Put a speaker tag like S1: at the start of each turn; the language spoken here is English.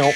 S1: Nope.